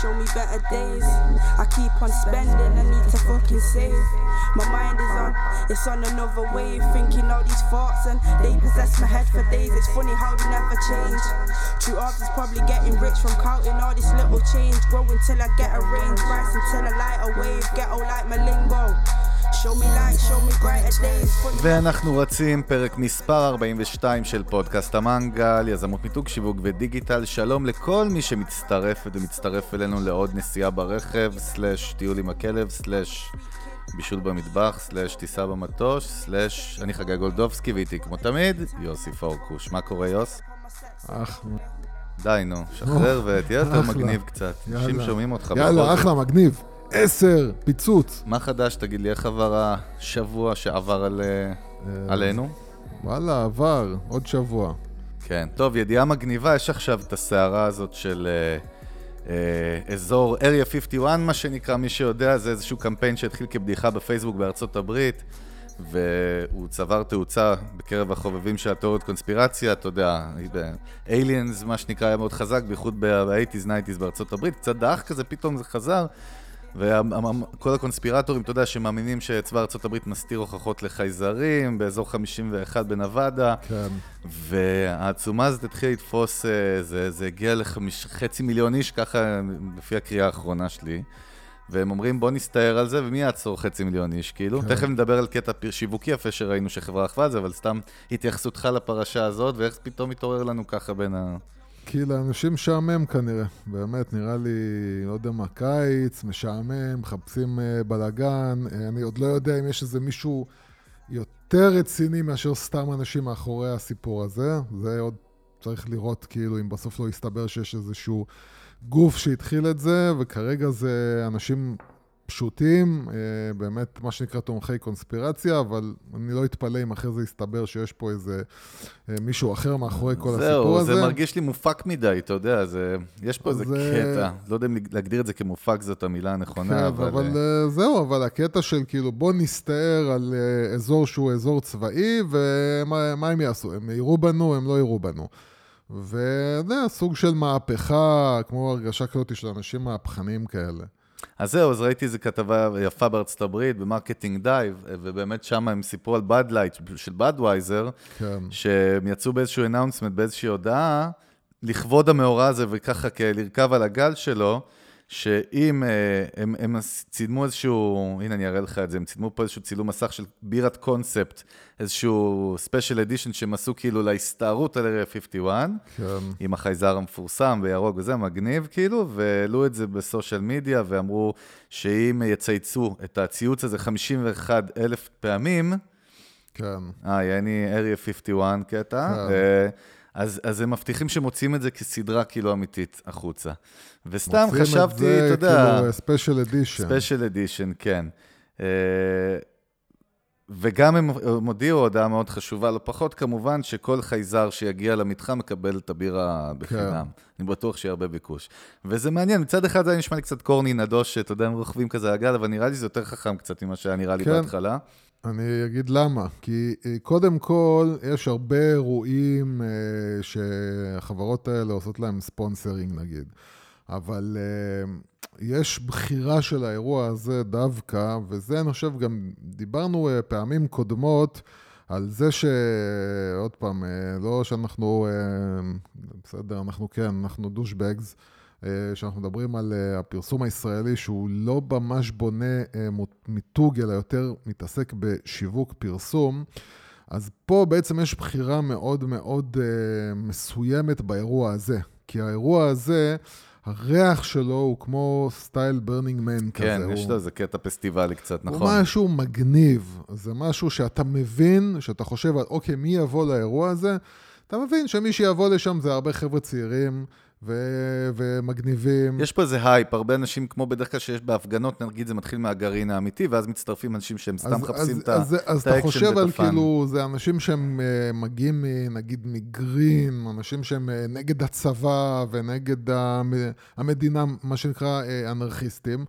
show me better days. I keep on spending, I need to fucking save. My mind is on, it's on another wave. Thinking all these thoughts and they possess my head for days. It's funny how they never change. True art is probably getting rich from counting all this little change. Growing till I get a range, rise until I light a wave. Ghetto like my lingo. ואנחנו רצים פרק מספר 42 של פודקאסט המנגל, יזמות מיתוג, שיווק ודיגיטל. שלום לכל מי שמצטרף ומצטרף אלינו לעוד נסיעה ברכב, סלאש טיול עם הכלב, סלאש בישול במטבח, סלאש טיסה במטוש, סלאש אני חגי גולדובסקי ואיתי כמו תמיד, יוסי פורקוש. מה קורה יוס? אחלה. די נו, שחרר ותהיה יותר מגניב קצת. אנשים שומעים אותך. יאללה, אחלה, מגניב. עשר, פיצוץ. מה חדש? תגיד לי, איך עבר השבוע שעבר על, אה, עלינו? וואלה, עבר, עוד שבוע. כן. טוב, ידיעה מגניבה, יש עכשיו את הסערה הזאת של uh, uh, אזור Area 51, מה שנקרא, מי שיודע, זה איזשהו קמפיין שהתחיל כבדיחה בפייסבוק בארצות הברית, והוא צבר תאוצה בקרב החובבים של התיאוריות קונספירציה, אתה יודע, aliens, מה שנקרא, היה מאוד חזק, בייחוד ב-80's, 90's בארצות הברית, קצת דעך כזה, פתאום זה חזר. וכל הקונספירטורים, אתה יודע, שמאמינים שצבא ארה"ב מסתיר הוכחות לחייזרים באזור 51 בנבדה. כן. והעצומה הזאת התחילה לתפוס, אה, זה, זה הגיע לחצי מיליון איש, ככה לפי הקריאה האחרונה שלי. והם אומרים, בוא נסתער על זה, ומי יעצור חצי מיליון איש, כאילו? כן. תכף נדבר על קטע שיווקי יפה שראינו שחברה אכבה על זה, אבל סתם התייחסותך לפרשה הזאת, ואיך פתאום התעורר לנו ככה בין ה... כי לאנשים משעמם כנראה, באמת, נראה לי, לא יודע מה, קיץ, משעמם, מחפשים uh, בלאגן, uh, אני עוד לא יודע אם יש איזה מישהו יותר רציני מאשר סתם אנשים מאחורי הסיפור הזה, זה עוד צריך לראות כאילו אם בסוף לא יסתבר שיש איזשהו גוף שהתחיל את זה, וכרגע זה אנשים פשוטים, אה, באמת מה שנקרא תומכי קונספירציה, אבל אני לא אתפלא אם אחרי זה יסתבר שיש פה איזה אה, מישהו אחר מאחורי כל זהו, הסיפור הזה. זהו, זה מרגיש לי מופק מדי, אתה יודע, זה, יש פה איזה זה... קטע, לא יודע אם להגדיר את זה כמופק זאת המילה הנכונה, כן, אבל... אבל אה, זהו, אבל הקטע של כאילו בוא נסתער על אזור שהוא אזור צבאי, ומה הם יעשו? הם יירו בנו, הם לא יירו בנו. וזה סוג של מהפכה, כמו הרגשה כזאת של אנשים מהפכנים כאלה. אז זהו, אז ראיתי איזו כתבה יפה בארצות הברית, ב Marketing Dive, ובאמת שם הם סיפרו על Bud Light של Budweiser, כן. שהם יצאו באיזשהו announcement, באיזושהי הודעה, לכבוד המאורע הזה וככה לרכב על הגל שלו, שאם אה, הם, הם צילמו איזשהו, הנה אני אראה לך את זה, הם צילמו פה איזשהו צילום מסך של בירת קונספט, איזשהו ספיישל אדישן שהם עשו כאילו להסתערות על area 51, כן. עם החייזר המפורסם בירוק וזה, מגניב כאילו, והעלו את זה בסושיאל מדיה ואמרו שאם יצייצו את הציוץ הזה 51 אלף פעמים, כן. אה, יעני area 51 קטע, כן. אז, אז הם מבטיחים שמוציאים את זה כסדרה כאילו אמיתית החוצה. וסתם חשבתי, אתה יודע... מוציאים את זה כאילו ספיישל אדישן. ספיישל אדישן, כן. אה, וגם הם הודיעו הודעה מאוד חשובה, לא פחות כמובן, שכל חייזר שיגיע למתחם מקבל את הבירה בחינם. כן. אני בטוח שיהיה הרבה ביקוש. וזה מעניין, מצד אחד זה נשמע לי קצת corny נדוש, שאתה יודע, הם רוכבים כזה על הגל, אבל נראה לי זה יותר חכם קצת ממה שהיה נראה לי כן. בהתחלה. אני אגיד למה. כי אה, קודם כל, יש הרבה אירועים אה, שהחברות האלה עושות להם ספונסרינג נגיד. אבל אה, יש בחירה של האירוע הזה דווקא, וזה אני חושב גם, דיברנו פעמים קודמות על זה שעוד פעם, אה, לא שאנחנו, בסדר, אנחנו כן, אנחנו דושבגס. אה, שאנחנו מדברים על אה, הפרסום הישראלי שהוא לא ממש בונה אה, מיתוג, אלא יותר מתעסק בשיווק פרסום, אז פה בעצם יש בחירה מאוד מאוד מסוימת באירוע הזה. כי האירוע הזה, הריח שלו הוא כמו style Burning Man כזה. כן, יש לו איזה קטע פסטיבלי קצת, נכון. הוא משהו מגניב. זה משהו שאתה מבין, שאתה חושב אוקיי, מי יבוא לאירוע הזה? אתה מבין שמי שיבוא לשם זה הרבה חבר'ה צעירים. ו- ומגניבים. יש פה איזה הייפ, הרבה אנשים, כמו בדרך כלל שיש בהפגנות, נגיד זה מתחיל מהגרעין האמיתי, ואז מצטרפים אנשים שהם סתם מחפשים את האקשן ואת ה fun. אז אתה חושב על כאילו, זה אנשים שהם uh, מגיעים נגיד מ green, אנשים שהם uh, נגד הצבא ונגד המדינה, מה שנקרא uh, אנרכיסטים.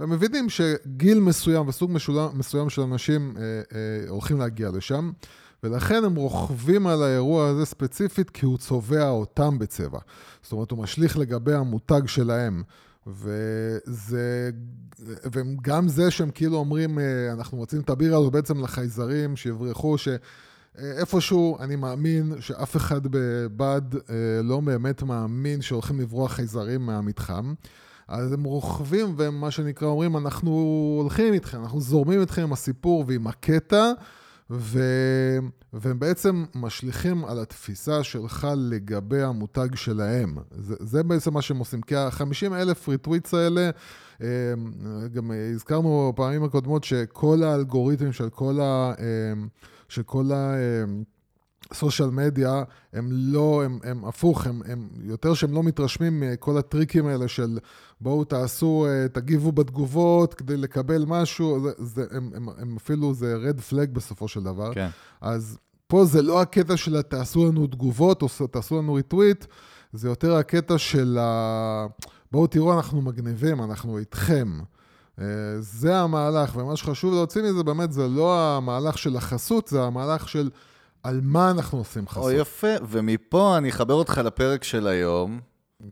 והם מבינים שגיל מסוים וסוג מסוים של אנשים uh, uh, הולכים להגיע לשם. ולכן הם רוכבים על האירוע הזה ספציפית כי הוא צובע אותם בצבע. זאת אומרת, הוא משליך לגבי המותג שלהם. וזה, וגם זה שהם כאילו אומרים, אה, אנחנו רוצים את הבירה הזו בעצם לחייזרים, שיברחו, שאיפשהו אני מאמין שאף אחד בבד אה, לא באמת מאמין שהולכים לברוח חייזרים מהמתחם. אז הם רוכבים והם מה שנקרא אומרים, אנחנו הולכים איתכם, אנחנו זורמים איתכם עם הסיפור ועם הקטע, ו... והם בעצם משליכים על התפיסה שלך לגבי המותג שלהם. זה, זה בעצם מה שהם עושים, כי ה-50 אלף retweets האלה, אמ, גם הזכרנו בפעמים הקודמות שכל האלגוריתמים של כל ה... אמ, של כל ה... social media, הם לא, הם, הם הפוך, הם, הם יותר שהם לא מתרשמים מכל הטריקים האלה של בואו תעשו, אה, תגיבו בתגובות כדי לקבל משהו, זה, זה, הם, הם, הם אפילו, זה red flag בסופו של דבר. כן. אז פה זה לא הקטע של תעשו לנו תגובות או תעשו לנו ריטוויט, זה יותר הקטע של ה... בואו תראו, אנחנו מגניבים, אנחנו איתכם. אה, זה המהלך, ומה שחשוב להוציא מזה באמת זה לא המהלך של החסות, זה המהלך של... על מה אנחנו עושים חסות. או יפה, ומפה אני אחבר אותך לפרק של היום.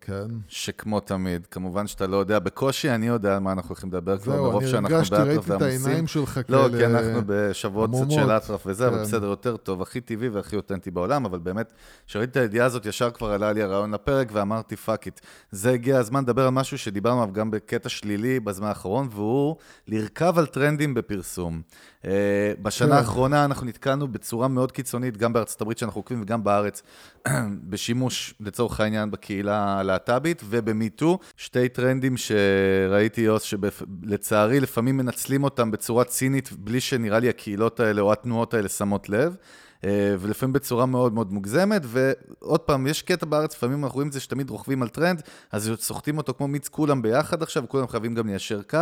כן. שכמו תמיד, כמובן שאתה לא יודע, בקושי אני יודע על מה אנחנו הולכים לדבר כבר, ברוב שאנחנו באטרף ועמוסים. זהו, אני הרגשתי, ראיתי את העיניים שלך כאלה... לא, כי אנחנו בשבועות קצת של אטרף וזה, כן. אבל בסדר, יותר טוב, הכי טבעי והכי אותנטי בעולם, אבל באמת, כשראיתי את הידיעה הזאת, ישר כבר עלה לי הרעיון לפרק, ואמרתי, fuck it. זה הגיע הזמן לדבר על משהו שדיברנו עליו גם בקטע שלילי בזמן האחרון, והוא לרכב על טרנדים בפרסום. Uh, בשנה כן. האחרונה אנחנו נתקלנו בצורה מאוד קיצונית, גם בארצות הברית שאנחנו עוקבים וגם בארץ, בשימוש, לצורך העניין, בקהילה הלהט"בית, ובמיטו, שתי טרנדים שראיתי, יוס, שלצערי לפעמים מנצלים אותם בצורה צינית, בלי שנראה לי הקהילות האלה או התנועות האלה שמות לב. אה, ולפעמים בצורה מאוד מאוד מוגזמת, ועוד פעם, יש קטע בארץ, לפעמים אנחנו רואים את זה שתמיד רוכבים על טרנד, אז סוחטים אותו כמו מיץ כולם ביחד עכשיו, וכולם חייבים גם ליישר קו.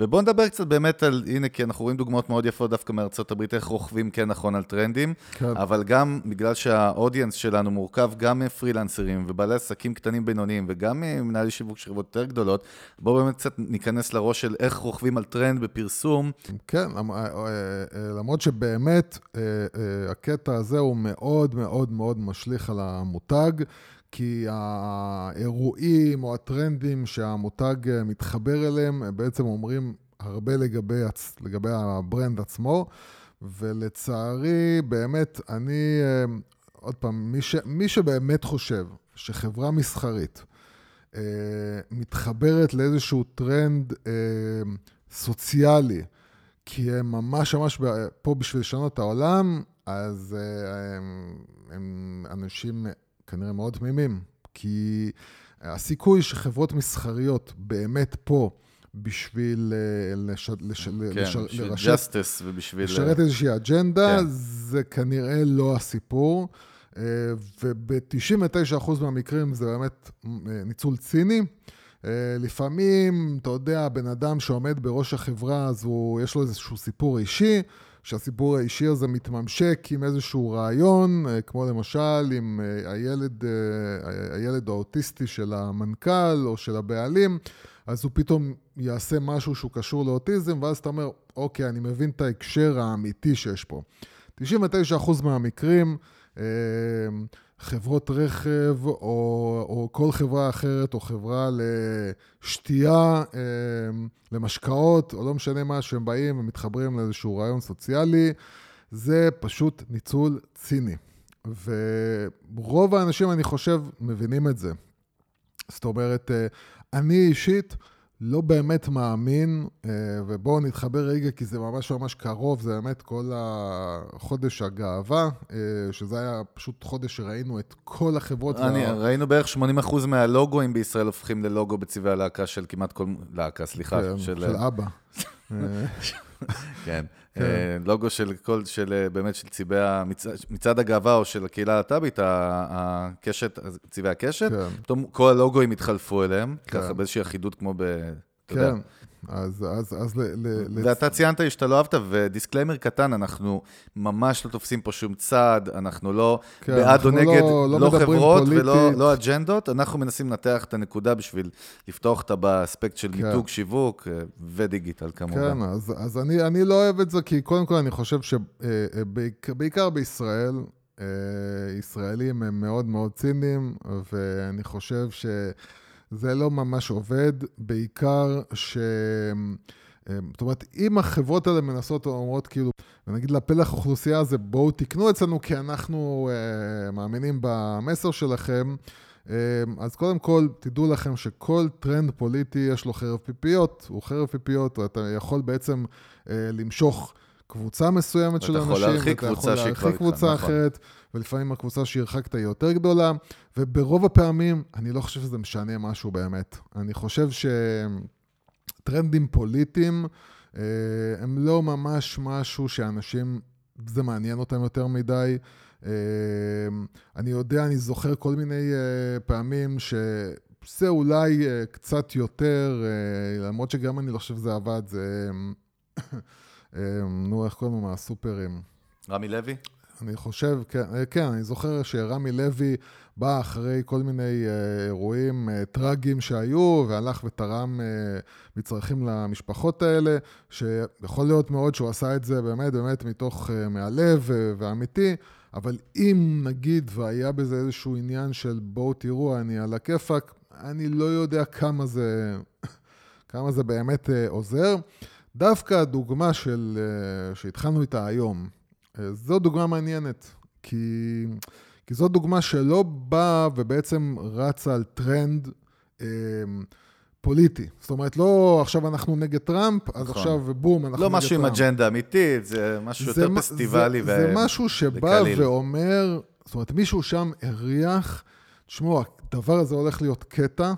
ובואו נדבר קצת באמת על, הנה, כי אנחנו רואים דוגמאות מאוד יפות דווקא מארצות הברית, איך רוכבים כן נכון על טרנדים, כן. אבל גם בגלל שה audience שלנו מורכב גם מפרילנסרים ובעלי עסקים קטנים בינוניים, וגם מנהלי שיווק של חברות יותר גדולות, בואו באמת קצת ניכנס לראש של איך רוכבים על טרנד בפרסום. כן, אה, אה, למרות שבאמת, הקטע הזה הוא מאוד מאוד מאוד משליך על המותג, כי האירועים או הטרנדים שהמותג מתחבר אליהם, הם בעצם אומרים הרבה לגבי, לגבי הברנד עצמו, ולצערי, באמת, אני, עוד פעם, מי, ש, מי שבאמת חושב שחברה מסחרית אה, מתחברת לאיזשהו טרנד אה, סוציאלי, כי הם ממש ממש פה בשביל לשנות את העולם, אז אה, הם, הם אנשים כנראה מאוד תמימים, כי הסיכוי שחברות מסחריות באמת פה בשביל אה, לש, לש, כן, לש, לרשת, justice ובשביל... לשרת איזושהי אג'נדה, כן. זה כנראה לא הסיפור. אה, וב-99% מהמקרים זה באמת ניצול ציני. לפעמים, אתה יודע, בן אדם שעומד בראש החברה, אז הוא, יש לו איזשהו סיפור אישי. שהסיפור האישי הזה מתממשק עם איזשהו רעיון, אה, כמו למשל עם אה, הילד, אה, הילד האוטיסטי של המנכ"ל או של הבעלים, אז הוא פתאום יעשה משהו שהוא קשור לאוטיזם, ואז אתה אומר, אוקיי, אני מבין את ההקשר האמיתי שיש פה. 99% מהמקרים, חברות רכב או, או כל חברה אחרת או חברה לשתייה, אמ, למשקאות, או לא משנה מה, שהם באים ומתחברים לאיזשהו רעיון סוציאלי, זה פשוט ניצול ציני. ורוב האנשים, אני חושב, מבינים את זה. זאת אומרת, אה, אני אישית, לא באמת מאמין, אה, ובואו נתחבר רגע, כי זה ממש ממש קרוב, זה באמת כל החודש הגאווה, אה, שזה היה פשוט חודש שראינו את כל החברות. אני, וה... ראינו בערך 80% מהלוגוים בישראל הופכים ללוגו בצבעי הלהקה של כמעט כל... להקה, סליחה. כן, של, של אבא. כן. כן. לוגו של כל, של באמת של צבעי מצעד הגאווה או של הקהילה הלהט"בית, הקשת, צבעי הקשת, כן. פתאום כל הלוגוים התחלפו אליהם, כן. ככה באיזושהי אחידות כמו ב... כן. אז, אז, אז ל... ל ואתה ציינת לי שאתה לא אהבת, ו disclaimer קטן, אנחנו ממש לא תופסים פה שום צד, אנחנו לא כן, בעד או נגד, לא, לא, לא חברות פוליטית. ולא לא אג'נדות, אנחנו מנסים לנתח את הנקודה בשביל לפתוח אותה ב aspect של כן. מיתוג, שיווק אה, ודיגיטל כמובן. כן, אז, אז אני, אני לא אוהב את זה, כי קודם כל אני חושב שבעיקר אה, אה, בישראל, ישראלים הם מאוד מאוד ציניים, ואני חושב ש... זה לא ממש עובד, בעיקר ש... זאת אומרת, אם החברות האלה מנסות אומרות כאילו, ונגיד לפלח אוכלוסייה הזה, בואו תקנו אצלנו כי אנחנו uh, מאמינים במסר שלכם, uh, אז קודם כל, תדעו לכם שכל טרנד פוליטי יש לו חרב פיפיות, הוא חרב פיפיות, ואתה יכול בעצם uh, למשוך קבוצה מסוימת של אנשים, ואתה יכול להרחיק קבוצה שהיא כבר... קבוצה נכון. אחרת, ולפעמים הקבוצה שהרחקת היא יותר גדולה, וברוב הפעמים, אני לא חושב שזה משנה משהו באמת. אני חושב ש... טרנדים פוליטיים אה, הם לא ממש משהו שאנשים, זה מעניין אותם יותר מדי. אה, אני יודע, אני זוכר כל מיני אה, פעמים שזה אולי קצת יותר, למרות שגם אני לא חושב שזה עבד, זה... נו, איך קוראים לו מהסופרים? רמי לוי? אני חושב, כן, כן, אני זוכר שרמי לוי בא אחרי כל מיני אה, אירועים אה, טרגיים שהיו, והלך ותרם אה, מצרכים למשפחות האלה, שיכול להיות מאוד שהוא עשה את זה באמת, באמת מתוך, מהלב ואמיתי, אבל אם נגיד והיה בזה איזשהו עניין של בואו תראו, אני על הכיפאק, אני לא יודע כמה זה, כמה זה באמת עוזר. דווקא הדוגמה של, שהתחלנו איתה היום, זו דוגמה מעניינת, כי... כי זו דוגמה שלא באה ובעצם רצה על טרנד אה, פוליטי. זאת אומרת, לא עכשיו אנחנו נגד טראמפ, אז נכון. עכשיו בום, אנחנו לא נגד טראמפ. לא משהו עם אג'נדה אמיתית, זה משהו זה יותר מה, פסטיבלי זה, ו... זה משהו שבא וקליל. ואומר, זאת אומרת, מישהו שם הריח, תשמעו, הדבר הזה הולך להיות קטע, אה,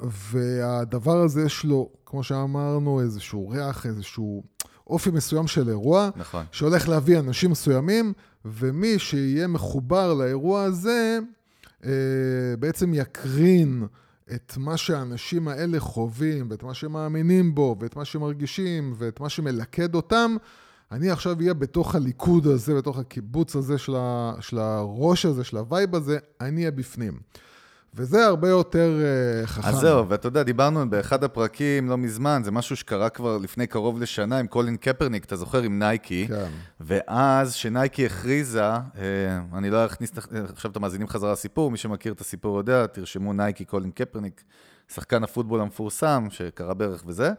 והדבר הזה יש לו, כמו שאמרנו, איזשהו ריח, איזשהו אופי מסוים של אירוע, נכון. שהולך להביא אנשים מסוימים, ומי שיהיה מחובר לאירוע הזה, אה, בעצם יקרין את מה שהאנשים האלה חווים, ואת מה שהם מאמינים בו, ואת מה שהם מרגישים, ואת מה שמלכד אותם. אני עכשיו אהיה בתוך הליכוד הזה, בתוך הקיבוץ הזה של, ה, של הראש הזה, של ה vibe הזה, אני אהיה בפנים. וזה הרבה יותר uh, חכם. אז זהו, ואתה יודע, דיברנו באחד הפרקים לא מזמן, זה משהו שקרה כבר לפני קרוב לשנה עם קולין קפרניק, אתה זוכר, עם נייקי. כן. ואז, שנייקי הכריזה, אה, אני לא אכניס עכשיו את המאזינים חזרה לסיפור, מי שמכיר את הסיפור יודע, תרשמו נייקי קולין קפרניק, שחקן הפוטבול המפורסם, שקרה בערך וזה,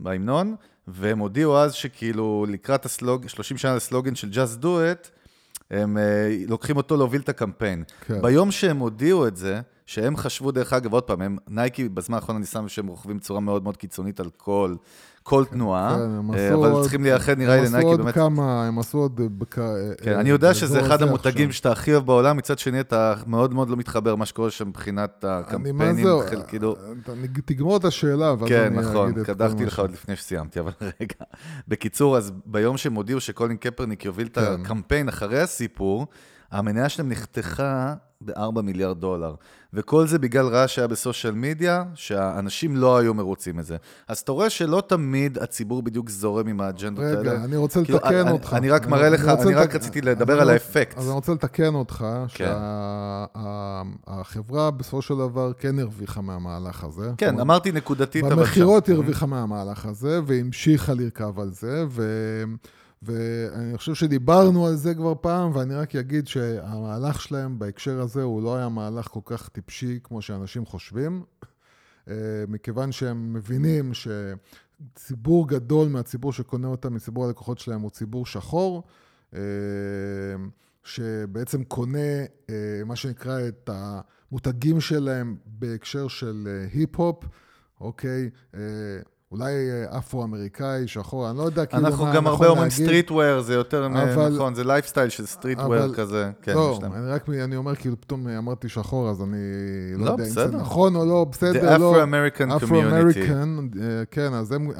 בהמנון, והם הודיעו אז שכאילו לקראת הסלוג, 30 שנה לסלוגן של Just Do It, הם uh, לוקחים אותו להוביל את הקמפיין. כן. ביום שהם הודיעו את זה, שהם חשבו, דרך אגב, עוד פעם, הם, נייקי, בזמן האחרון אני שם שהם רוכבים בצורה מאוד מאוד קיצונית על כל, כל כן, תנועה, כן, אה, אבל עוד, צריכים לייחד, נראה לי, לנייקי באמת... הם עשו עוד כמה, הם עשו עוד... בק... אה, כן, אני יודע שזה אחד המותגים שאתה הכי אוהב בעולם, מצד שני אתה מאוד מאוד לא מתחבר מה שקורה שם מבחינת הקמפיינים, כאילו... תגמור את השאלה, ואז כן, אני נכון, אגיד את כל מה. כן, נכון, קדחתי לך עוד לפני שסיימתי, אבל רגע. בקיצור, אז ביום שהם הודיעו שקולין קפרניק יוביל את כן. הקמפיין אחרי הסיפור, המניה שלהם נחתכה ב-4 מיליארד דולר. וכל זה בגלל רעש שהיה בסושיאל מדיה, שהאנשים לא היו מרוצים מזה. אז אתה רואה שלא תמיד הציבור בדיוק זורם עם האג'נדות האלה. רגע, אני רוצה כאילו, לתקן אני, אותך. אני רק מראה לך, אני רק רציתי לדבר על האפקט. אז אני רוצה לתקן אותך, כן. שהחברה בסופו של דבר כן הרוויחה מהמהלך הזה. כן, אמרתי נקודתית. במכירות הרוויחה מהמהלך הזה, והמשיכה לרכב על זה, ו... ואני חושב שדיברנו על זה כבר פעם, ואני רק אגיד שהמהלך שלהם בהקשר הזה הוא לא היה מהלך כל כך טיפשי כמו שאנשים חושבים, אה, מכיוון שהם מבינים שציבור גדול מהציבור שקונה אותם, מציבור הלקוחות שלהם, הוא ציבור שחור, אה, שבעצם קונה אה, מה שנקרא את המותגים שלהם בהקשר של היפ-הופ, אוקיי? אולי אה, אפרו-אמריקאי, שחור, אני לא יודע כאילו מה נכון להגיד. אנחנו גם הרבה אומרים streetwear, זה יותר אבל, נכון, זה לייפסטייל של streetwear כזה. כן, לא, אני רק, אני אומר, כאילו פתאום אמרתי שחור, אז אני לא, לא יודע בסדר. אם זה נכון או לא, בסדר, The לא. The Afro-American Community. אה, כן, אז הם,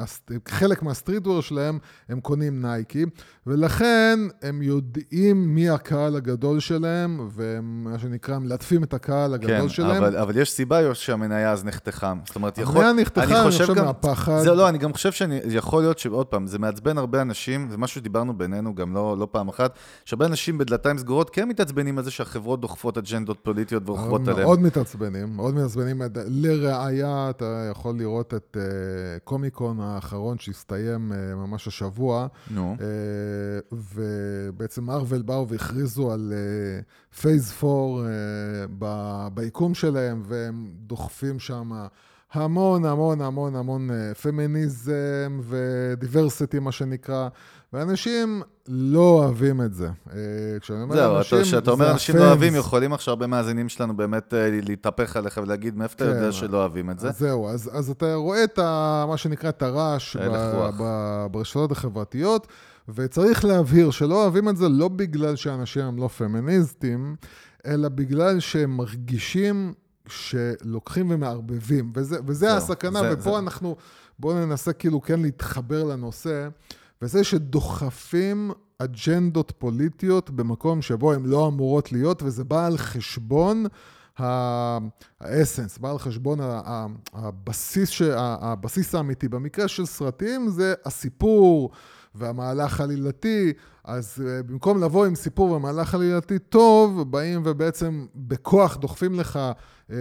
חלק מה streetwear שלהם, הם קונים נייקי, ולכן הם יודעים מי הקהל הגדול שלהם, והם, מה שנקרא, מלטפים את הקהל הגדול כן, שלהם. אבל, אבל יש סיבה שהמניה אז נחתכה. זאת אומרת, יכול... המניה נחתכה, אני חושב, מהפחד. זהו, לא, אני גם חושב שאני, יכול להיות שעוד פעם, זה מעצבן הרבה אנשים, זה משהו שדיברנו בינינו גם לא, לא פעם אחת, שהרבה אנשים בדלתיים סגורות כן מתעצבנים על זה שהחברות דוחפות אג'נדות פוליטיות ורוכבות עליהן. מאוד מתעצבנים, מאוד מתעצבנים. לראיה, אתה יכול לראות את uh, קומיקון האחרון שהסתיים uh, ממש השבוע. נו. Uh, ובעצם מארוול באו והכריזו על פייס uh, 4 uh, ביקום שלהם, והם דוחפים שם... המון המון המון המון פמיניזם ודיברסיטי, מה שנקרא, ואנשים לא אוהבים את זה. אה, כשאני אומר זהו, אנשים, כשאתה אומר אנשים לא אוהבים, יכולים עכשיו הרבה מאזינים שלנו באמת אה, להתהפך עליך ולהגיד, מאיפה אתה יודע כן. שלא אוהבים את זה? זהו, אז, אז אתה רואה את ה, מה שנקרא את הרעש ברשתות החברתיות, וצריך להבהיר שלא אוהבים את זה לא בגלל שאנשים הם לא פמיניסטים, אלא בגלל שהם מרגישים שלוקחים ומערבבים, וזה, וזה זהו, הסכנה, זה, ופה זה... אנחנו, בואו ננסה כאילו כן להתחבר לנושא. וזה שדוחפים אג'נדות פוליטיות במקום שבו הן לא אמורות להיות, וזה בא על חשבון האסנס, בא על חשבון הבסיס. הבסיס האמיתי. במקרה של סרטים זה הסיפור והמהלך עלילתי, אז אה, במקום לבוא עם סיפור ומהלך עלילתי טוב, באים ובעצם בכוח דוחפים לך אה,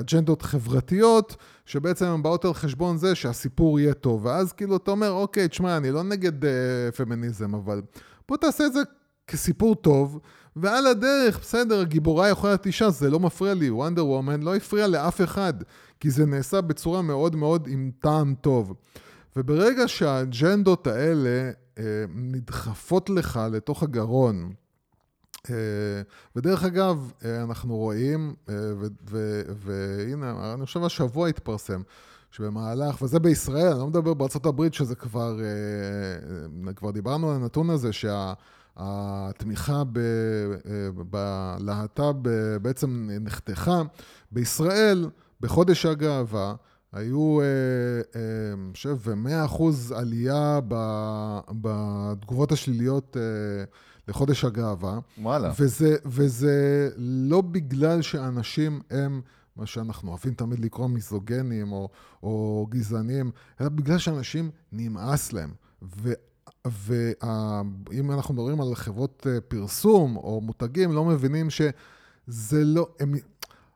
אג'נדות חברתיות, שבעצם הן באות על חשבון זה שהסיפור יהיה טוב. ואז כאילו אתה אומר, אוקיי, תשמע, אני לא נגד אה, פמיניזם, אבל בוא תעשה את זה כסיפור טוב, ועל הדרך, בסדר, הגיבורה יכולה להיות אישה, זה לא מפריע לי. וונדר וומן לא הפריע לאף אחד, כי זה נעשה בצורה מאוד מאוד עם טעם טוב. וברגע שהאג'נדות האלה אה, נדחפות לך לתוך הגרון, אה, ודרך אגב, אה, אנחנו רואים, אה, והנה, אני חושב השבוע התפרסם, שבמהלך, וזה בישראל, אני לא מדבר בארצות הברית, שזה כבר, כבר דיברנו על הנתון הזה, שהתמיכה בלהט"ב בעצם נחתכה. בישראל, בחודש הגאווה, היו, אני חושב, 100% עלייה בתגובות השליליות לחודש הגאווה. וואלה. וזה, וזה לא בגלל שאנשים הם, מה שאנחנו אוהבים תמיד לקרוא מיזוגנים או, או גזענים, אלא בגלל שאנשים נמאס להם. ו... ואם אנחנו מדברים על חברות אה, פרסום או מותגים, לא מבינים שזה לא... הם,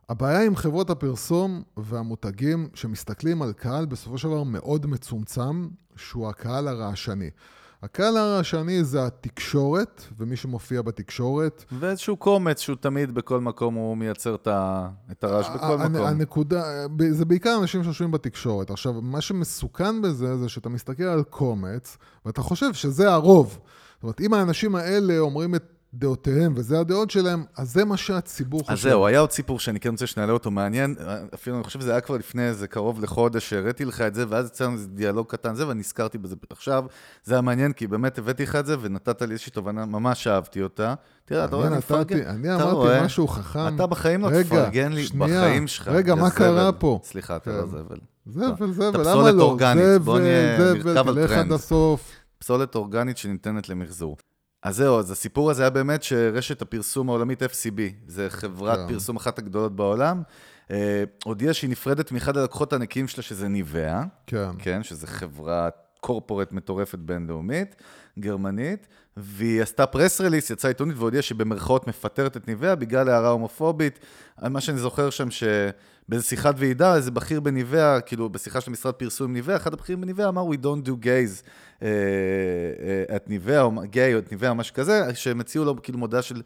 הבעיה עם חברות הפרסום והמותגים שמסתכלים על קהל בסופו של דבר מאוד מצומצם, שהוא הקהל הרעשני. הקהל הרעשני זה התקשורת, ומי שמופיע בתקשורת. ואיזשהו קומץ שהוא תמיד בכל מקום, הוא מייצר את הרעש בכל מקום. הנקודה, זה בעיקר אנשים שיושבים בתקשורת. עכשיו, מה שמסוכן בזה, זה שאתה מסתכל על קומץ, ואתה חושב שזה הרוב. זאת אומרת, אם האנשים האלה אומרים את דעותיהם, וזה הדעות שלהם, אז זה מה שהציבור חושב. אז זהו, היה עוד סיפור שאני כן רוצה שנעלה אותו מעניין, אפילו אני חושב שזה היה כבר לפני איזה קרוב לחודש, שהראיתי לך את זה, ואז יצא לנו איזה דיאלוג קטן זה, ואני נזכרתי בזה עכשיו. זה היה מעניין, כי באמת הבאתי לך את זה, ונתת לי איזושהי תובנה, ממש אהבתי אותה. תראה, אתה רואה, אני מפרגן. אני אמרתי משהו חכם. אתה בחיים לא תפרגן לי, בחיים שלך. רגע, מה קרה פה? סליחה, אתה לא כן. זבל. זבל, זבל, למה לא? זבל, זבל, תלך עד הסוף. פסולת אורגנית שניתנת למחזור. אז זהו, אז הסיפור הזה היה באמת שרשת הפרסום העולמית FCB, זה חברת yeah. כן. פרסום אחת הגדולות בעולם, אה, הודיעה שהיא נפרדת מאחד הלקוחות הנקיים שלה, שזה ניבאה, כן, כן שזה חברת קורפורט מטורפת בינלאומית, גרמנית, והיא עשתה פרס רליס, יצאה עיתונית והודיעה שבמרכאות מפטרת את ניבאה בגלל הערה הומופובית. מה שאני זוכר שם, ש... באיזה שיחת ועידה, איזה בכיר בניבאה, כאילו בשיחה של משרד פרסום עם ניבאה, אחד הבכירים בניבאה אמר, We don't do gays אה, אה, את ניבאה, או גיי או את ניבאה, משהו כזה, שהם הציעו לו כאילו מודעה של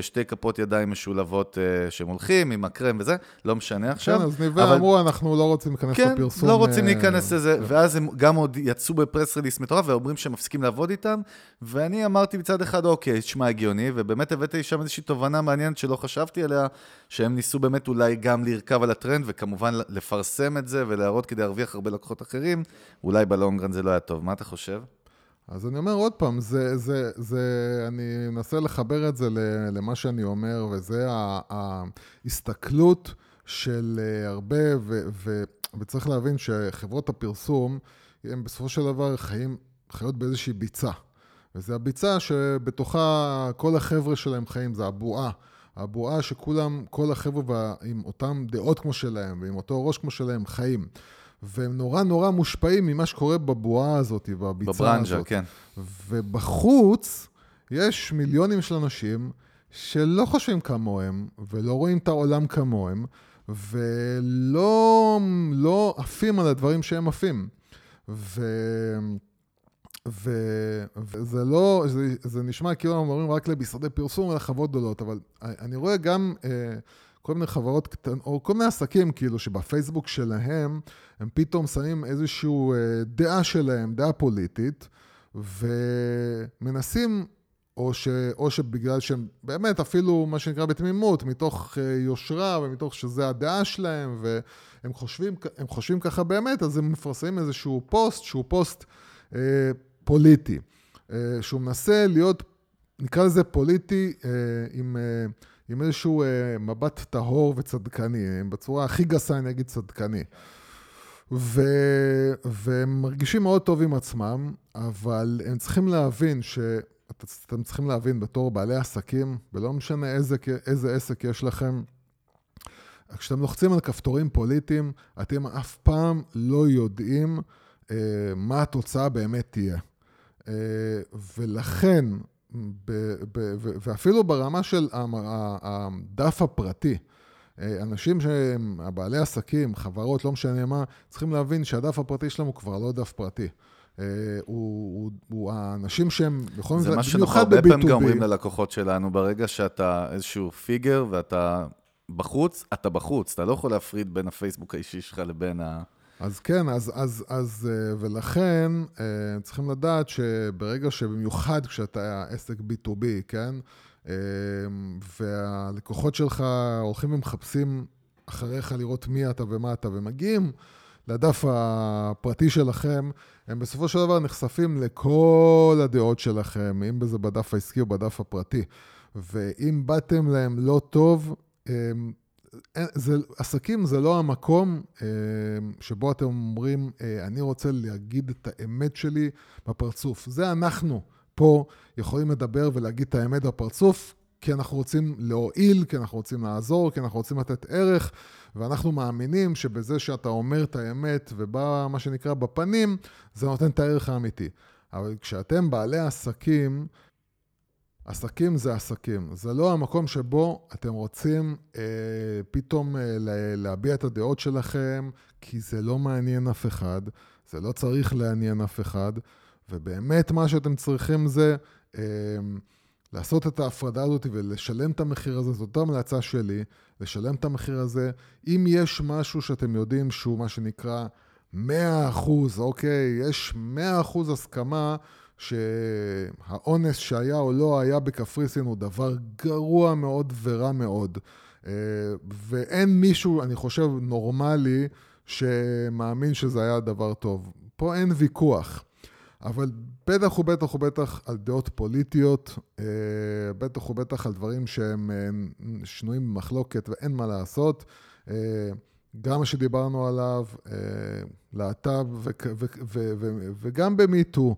שתי כפות ידיים משולבות אה, שהם הולכים עם הקרם וזה, לא משנה עכשיו. כן, אז ניבאה אבל... אמרו, אנחנו לא רוצים להיכנס כן, לפרסום. כן, לא רוצים להיכנס לזה, כן. ואז הם גם עוד יצאו בפרס רליס מטורף, ואומרים שהם מפסיקים לעבוד איתם, ואני אמרתי מצד אחד, אוקיי, תשמע הגיוני, ובאמת הבאתי שם איזושהי תובנה מעניינת שלא חשבתי עליה, שהם ניסו באמת אולי גם לרכב על הטרנד, וכמובן לפרסם את זה ולהראות כדי להרוויח הרבה לקוחות אחרים, אולי בלונגרן זה לא היה טוב. מה אתה חושב? אז אני אומר עוד פעם, זה, זה, זה, אני מנסה לחבר את זה למה שאני אומר, וזה ההסתכלות של אה, הרבה, ו, ו, וצריך להבין שחברות הפרסום, הם בסופו של דבר חיים, חיות באיזושהי ביצה. וזה הביצה שבתוכה כל החבר'ה שלהם חיים, זה הבועה. הבועה שכולם, כל החבר'ה עם אותן דעות כמו שלהם ועם אותו ראש כמו שלהם חיים. והם נורא נורא מושפעים ממה שקורה בבועה הזאת, בביצה הזאת. בברנז'ה, כן. ובחוץ יש מיליונים של אנשים שלא חושבים כמוהם, ולא רואים את העולם כמוהם, ולא לא עפים על הדברים שהם עפים. ו... וזה לא, זה, זה נשמע כאילו אנחנו מדברים רק למשרדי פרסום ולחברות גדולות, אבל אני רואה גם אה, כל מיני חברות קטנות, או כל מיני עסקים כאילו שבפייסבוק שלהם, הם פתאום שמים איזושהי אה, דעה שלהם, דעה פוליטית, ומנסים או, ש, או שבגלל שהם באמת אפילו מה שנקרא בתמימות, מתוך uh, יושרה ומתוך שזה הדעה שלהם, והם חושבים, חושבים ככה באמת, אז הם מפרסמים איזשהו פוסט שהוא פוסט uh, פוליטי, uh, שהוא מנסה להיות, נקרא לזה פוליטי, uh, עם, uh, עם איזשהו מבט טהור וצדקני, בצורה הכי גסה אני אגיד צדקני. ו... והם מרגישים מאוד טוב עם עצמם, אבל הם צריכים להבין ש... אתם צריכים להבין בתור בעלי עסקים, ולא משנה איזה, איזה עסק יש לכם, כשאתם לוחצים על כפתורים פוליטיים, אתם אף פעם לא יודעים אה, מה התוצאה באמת תהיה. אה, ולכן, ב, ב, ב, ואפילו ברמה של הדף הפרטי, אה, אנשים שהם בעלי עסקים, חברות, לא משנה מה, צריכים להבין שהדף הפרטי שלהם הוא כבר לא דף פרטי. הוא, הוא, הוא האנשים שהם יכולים... זה מה שאנחנו הרבה פעמים גם אומרים ללקוחות שלנו, ברגע שאתה איזשהו פיגר ואתה בחוץ, אתה בחוץ, אתה לא יכול להפריד בין הפייסבוק האישי שלך לבין ה... אז כן, אז, אז, אז ולכן צריכים לדעת שברגע שבמיוחד כשאתה עסק B2B, כן, והלקוחות שלך הולכים ומחפשים אחריך לראות מי אתה ומה אתה, ומגיעים לדף הפרטי שלכם, הם בסופו של דבר נחשפים לכל הדעות שלכם, אם זה בדף העסקי או בדף הפרטי. ואם באתם להם לא טוב, זה, עסקים זה לא המקום שבו אתם אומרים, אני רוצה להגיד את האמת שלי בפרצוף. זה אנחנו פה יכולים לדבר ולהגיד את האמת בפרצוף, כי אנחנו רוצים להועיל, כי אנחנו רוצים לעזור, כי אנחנו רוצים לתת ערך, ואנחנו מאמינים שבזה שאתה אומר את האמת ובא, מה שנקרא, בפנים, זה נותן את הערך האמיתי. אבל כשאתם בעלי עסקים, עסקים זה עסקים. זה לא המקום שבו אתם רוצים אה, פתאום אה, להביע את הדעות שלכם, כי זה לא מעניין אף אחד, זה לא צריך לעניין אף אחד, ובאמת מה שאתם צריכים זה... אה, לעשות את ההפרדה הזאת ולשלם את המחיר הזה, זאת המלצה שלי, לשלם את המחיר הזה. אם יש משהו שאתם יודעים שהוא מה שנקרא 100%, אוקיי, יש 100% הסכמה שהאונס שהיה או לא היה בקפריסין הוא דבר גרוע מאוד ורע מאוד. אה, ואין מישהו, אני חושב, נורמלי, שמאמין שזה היה דבר טוב. פה אין ויכוח. אבל בטח ובטח ובטח על דעות פוליטיות, אה, בטח ובטח על דברים שהם אה, שנויים במחלוקת ואין מה לעשות. גם מה שדיברנו עליו, להט"ב וגם במיטו.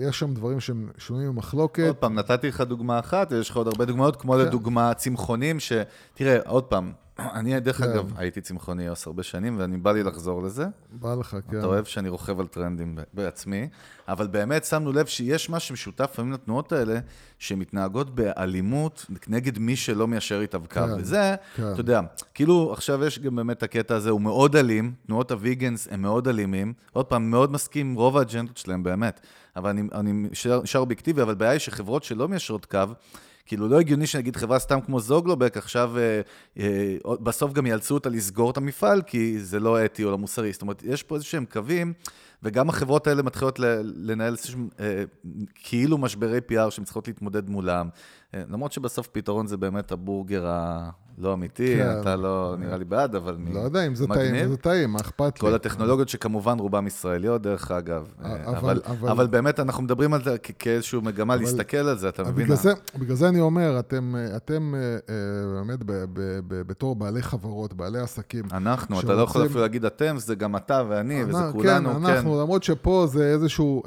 יש שם דברים שהם שנויים במחלוקת. עוד פעם, נתתי לך דוגמה אחת, יש לך עוד הרבה דוגמאות, כמו כן. לדוגמה צמחונים, ש... תראה, עוד פעם, אני, דרך כן. אגב, הייתי צמחוני יוס הרבה שנים, ואני בא לי לחזור לזה. בא לך, כן. אתה אוהב שאני רוכב על טרנדים בעצמי, אבל באמת שמנו לב שיש משהו משותף לפעמים לתנועות האלה, שמתנהגות באלימות נגד מי שלא מיישר איתו קו. כן, וזה, כן. אתה יודע, כאילו עכשיו יש גם באמת הקטע הזה, הוא מאוד אלים, תנועות הוויגנס הם מאוד אלימים. עוד פעם, מאוד מסכים עם רוב האג'נדות שלהם, באמת. אבל אני נשאר אובייקטיבי, אבל הבעיה היא שחברות שלא מיישרות קו, כאילו, לא הגיוני שנגיד חברה סתם כמו זוגלובק, עכשיו אה, אה, בסוף גם יאלצו אותה לסגור את המפעל, כי זה לא אתי או לא מוסרי. זאת אומרת, יש פה איזה שהם קווים, וגם החברות האלה מתחילות לנהל אה, כאילו משברי PR שהן צריכות להתמודד מולם. אה, למרות שבסוף פתרון זה באמת הבורגר ה... לא אמיתי, כן. אתה לא נראה לי בעד, אבל לא יודע אם זה טעים, זה טעים, מה אכפת לי? כל הטכנולוגיות שכמובן רובן ישראליות, דרך אגב. אבל, אבל, אבל, אבל באמת אנחנו מדברים על זה כאיזושהי מגמה אבל, להסתכל על זה, אתה מבין? בגלל זה, בגלל זה אני אומר, אתם, אתם אה, אה, באמת ב, ב, ב, בתור בעלי חברות, בעלי עסקים. אנחנו, שרוצים... אתה לא יכול אפילו להגיד אתם, זה גם אתה ואני, וזה כולנו, כן. כן, אנחנו, למרות שפה זה איזשהו...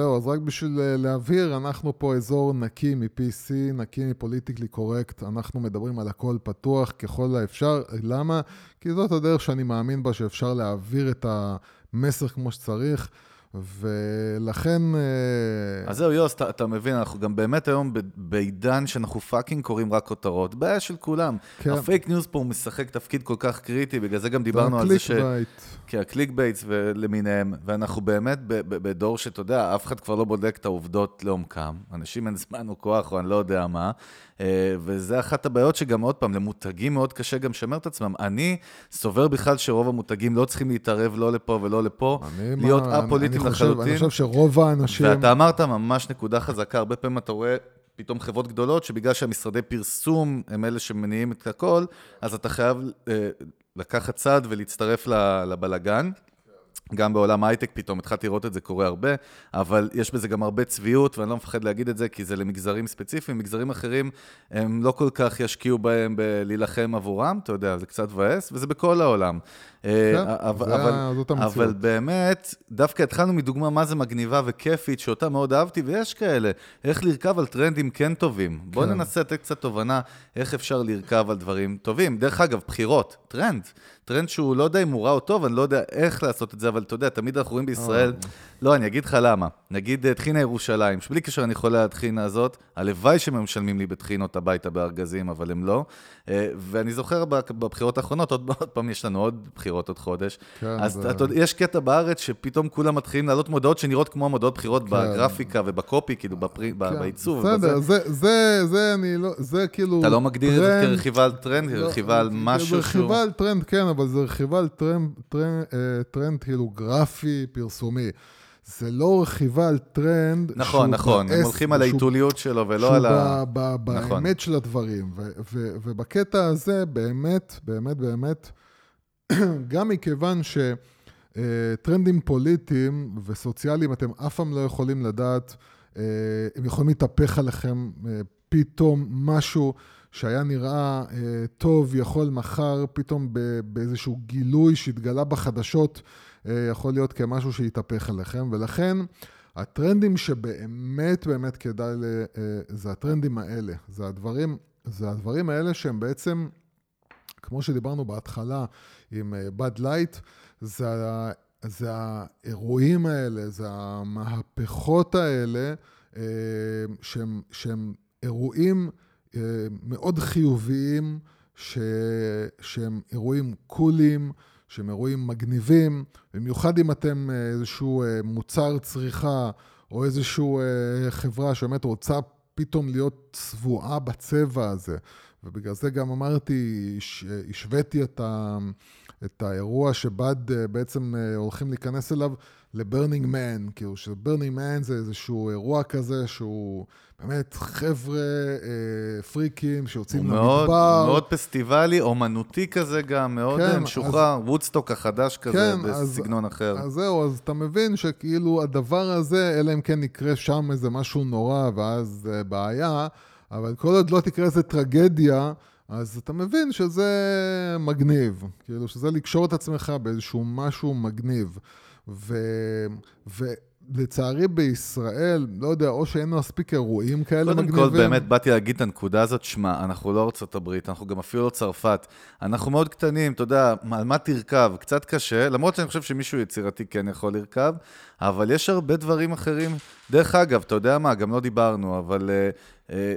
זהו, אז רק בשביל אה, להבהיר, אנחנו פה אזור נקי מ-PC, נקי מ politically correct, אנחנו מדברים על הכל פתוח ככל האפשר. למה? כי זאת הדרך שאני מאמין בה, שאפשר להעביר את המסר כמו שצריך. ולכן... אה, אז זהו, יוס, אתה, אתה מבין, אנחנו גם באמת היום בעידן שאנחנו fucking קוראים רק כותרות. בעיה של כולם. כן. ה fake news פה הוא משחק תפקיד כל כך קריטי, בגלל זה גם דיברנו על זה ש... bait. כן, ה click baits למיניהם, ואנחנו באמת בדור שאתה יודע, אף אחד כבר לא בודק את העובדות לעומקם. אנשים אין זמן או כוח או אני לא יודע מה. אה, וזה אחת הבעיות שגם, עוד פעם, למותגים מאוד קשה גם לשמר את עצמם. אני סובר בכלל שרוב המותגים לא צריכים להתערב לא לפה ולא לפה, להיות א-פוליטיים לחלוטין. אני חושב שרוב האנשים... ואתה אמרת ממש נקודה חזקה, הרבה פעמים אתה רואה... פתאום חברות גדולות, שבגלל שהמשרדי פרסום הם אלה שמניעים את הכל, אז אתה חייב אה, לקחת צד ולהצטרף לבלגן. גם בעולם ההייטק פתאום התחלתי לראות את זה קורה הרבה, אבל יש בזה גם הרבה צביעות, ואני לא מפחד להגיד את זה, כי זה למגזרים ספציפיים. מגזרים אחרים, הם לא כל כך ישקיעו בהם בלהילחם עבורם, אתה יודע, זה קצת מבאס, וזה בכל העולם. אה, כן, אבל, אבל, באמת, דווקא התחלנו מדוגמה מה זה מגניבה וכיפית, שאותה מאוד אהבתי, ויש כאלה, איך לרכב על טרנדים כן טובים. כן. בואו ננסה לתת קצת תובנה איך אפשר לרכב על דברים טובים. דרך אגב, בחירות, טרנד. טרנד שהוא לא יודע אם הוא רע או טוב, אני לא יודע איך לעשות את זה, אבל אתה יודע, תמיד אנחנו רואים בישראל, אה. לא, אני אגיד לך למה. נגיד אה, טחינה ירושלים, שבלי קשר אני חולה על הטחינה הזאת, הלוואי שהם משלמים לי בטחינות הביתה בארגזים, אבל הם לא. אה, ואני זוכר בבחירות האחרונות, עוד, עוד פעם יש לנו עוד בחירות עוד חודש. כן, אז זה... אתה, יש קטע בארץ שפתאום כולם מתחילים להעלות מודעות שנראות כמו מודעות בחירות כן. בגרפיקה ובקופי, כאילו בפרי, כן, בעיצוב. בסדר, זה, זה, זה, אני לא, זה כאילו... אתה לא מגדיר טרנד, את זה כרכיבה על טרנד, לא, כרכיבה על משהו שהוא... זה רכיבה על טרנד, כן, אבל זה רכיבה על טרנד, טרנד, אה, טרנד כאילו גרפי, פרסומי. זה לא רכיבה על טרנד נכון, נכון, הם הולכים על הוויזואליות שלו ולא על ה... שהוא נכון. באמת של הדברים. ובקטע הזה, באמת, באמת, באמת, גם מכיוון שטרנדים פוליטיים וסוציאליים, אתם אף פעם לא יכולים לדעת, אה, הם יכולים להתהפך עליכם אה, פתאום משהו שהיה נראה אה, טוב, יכול מחר פתאום באיזשהו גילוי שהתגלה בחדשות. אה, יכול להיות כמשהו שיתהפך עליכם, ולכן הטרנדים שבאמת באמת כדאי, ל... אה, זה הטרנדים האלה, זה הדברים, זה הדברים האלה שהם בעצם, כמו שדיברנו בהתחלה עם Bud אה, Light, זה, זה האירועים האלה, זה המהפכות האלה, שהם, שהם אירועים מאוד חיוביים, ש, שהם אירועים קוליים. שהם אירועים מגניבים, במיוחד אם אתם אה, איזשהו אה, מוצר צריכה או איזושהי אה, חברה שבאמת רוצה פתאום להיות צבועה בצבע הזה. ובגלל זה גם אמרתי, השוויתי את, ה, את האירוע ש Bud בעצם הולכים להיכנס אליו ל Burning Man, כאילו ש Burning Man זה איזשהו אירוע כזה שהוא באמת חבר'ה אה, פריקים שיוצאים למדבר. מאוד, מאוד פסטיבלי, אומנותי כזה גם, מאוד כן, משוחרר, אז, וודסטוק החדש כזה, כן, בסגנון אז, אחר. אז זהו, אז אתה מבין שכאילו הדבר הזה, אלא אם כן יקרה שם איזה משהו נורא ואז אה, בעיה, אבל כל עוד לא תקרה איזה טרגדיה, אז אתה מבין שזה מגניב, כאילו שזה לקשור את עצמך באיזשהו משהו מגניב. ו... ו... לצערי בישראל, לא יודע, או שאין מספיק אירועים כאלה קודם מגניבים. קודם כל, באמת באתי להגיד את הנקודה הזאת, שמע, אנחנו לא ארצות הברית, אנחנו גם אפילו לא צרפת. אנחנו מאוד קטנים, אתה יודע, על מה תרכב? קצת קשה, למרות שאני חושב שמישהו יצירתי כן יכול לרכב, אבל יש הרבה דברים אחרים. דרך אגב, אתה יודע מה, גם לא דיברנו, אבל... Uh,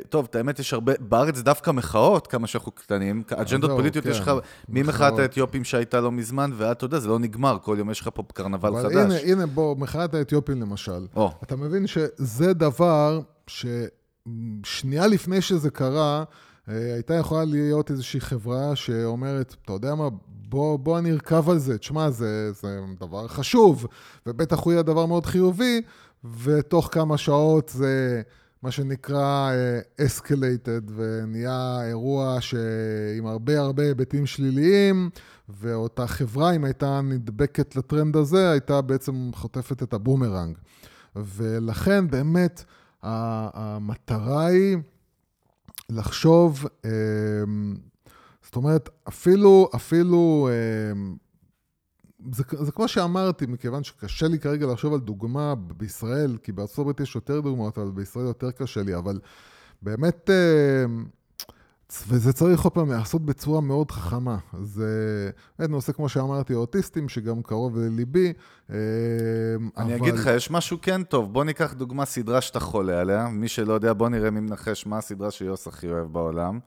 טוב, את האמת, יש הרבה, בארץ דווקא מחאות, כמה שאנחנו קטנים, אג'נדות פוליטיות כן. יש לך, ממחאת האתיופים שהייתה לא מזמן, ועד, אתה יודע, זה לא נגמר, כל יום יש לך פה קרנבל חדש. הנה, הנה, בוא, מחאת האתיופים למשל. אתה מבין שזה דבר ששנייה לפני שזה קרה, אה, הייתה יכולה להיות איזושהי חברה שאומרת, אתה יודע מה, בוא, בוא אני ארכב על זה, תשמע, זה, זה דבר חשוב, ובטח הוא יהיה דבר מאוד חיובי, ותוך כמה שעות זה... מה שנקרא uh, escalated, ונהיה אירוע עם הרבה הרבה היבטים שליליים, ואותה חברה, אם הייתה נדבקת לטרנד הזה, הייתה בעצם חוטפת את הבומרנג. ולכן באמת המטרה היא לחשוב, uh, זאת אומרת, אפילו, אפילו uh, זה, זה כמו שאמרתי, מכיוון שקשה לי כרגע לחשוב על דוגמה בישראל, כי בארצות הברית יש יותר דוגמאות, אבל בישראל יותר קשה לי, אבל באמת... אה, וזה צריך עוד פעם להיעשות בצורה מאוד חכמה. זה באמת נושא, כמו שאמרתי, אוטיסטים, שגם קרוב לליבי, אה, אני אבל... אגיד לך, יש משהו כן טוב. בוא ניקח דוגמה סדרה שאתה חולה עליה. מי שלא יודע, בוא נראה מי מנחש מה הסדרה שיוס הכי אוהב בעולם.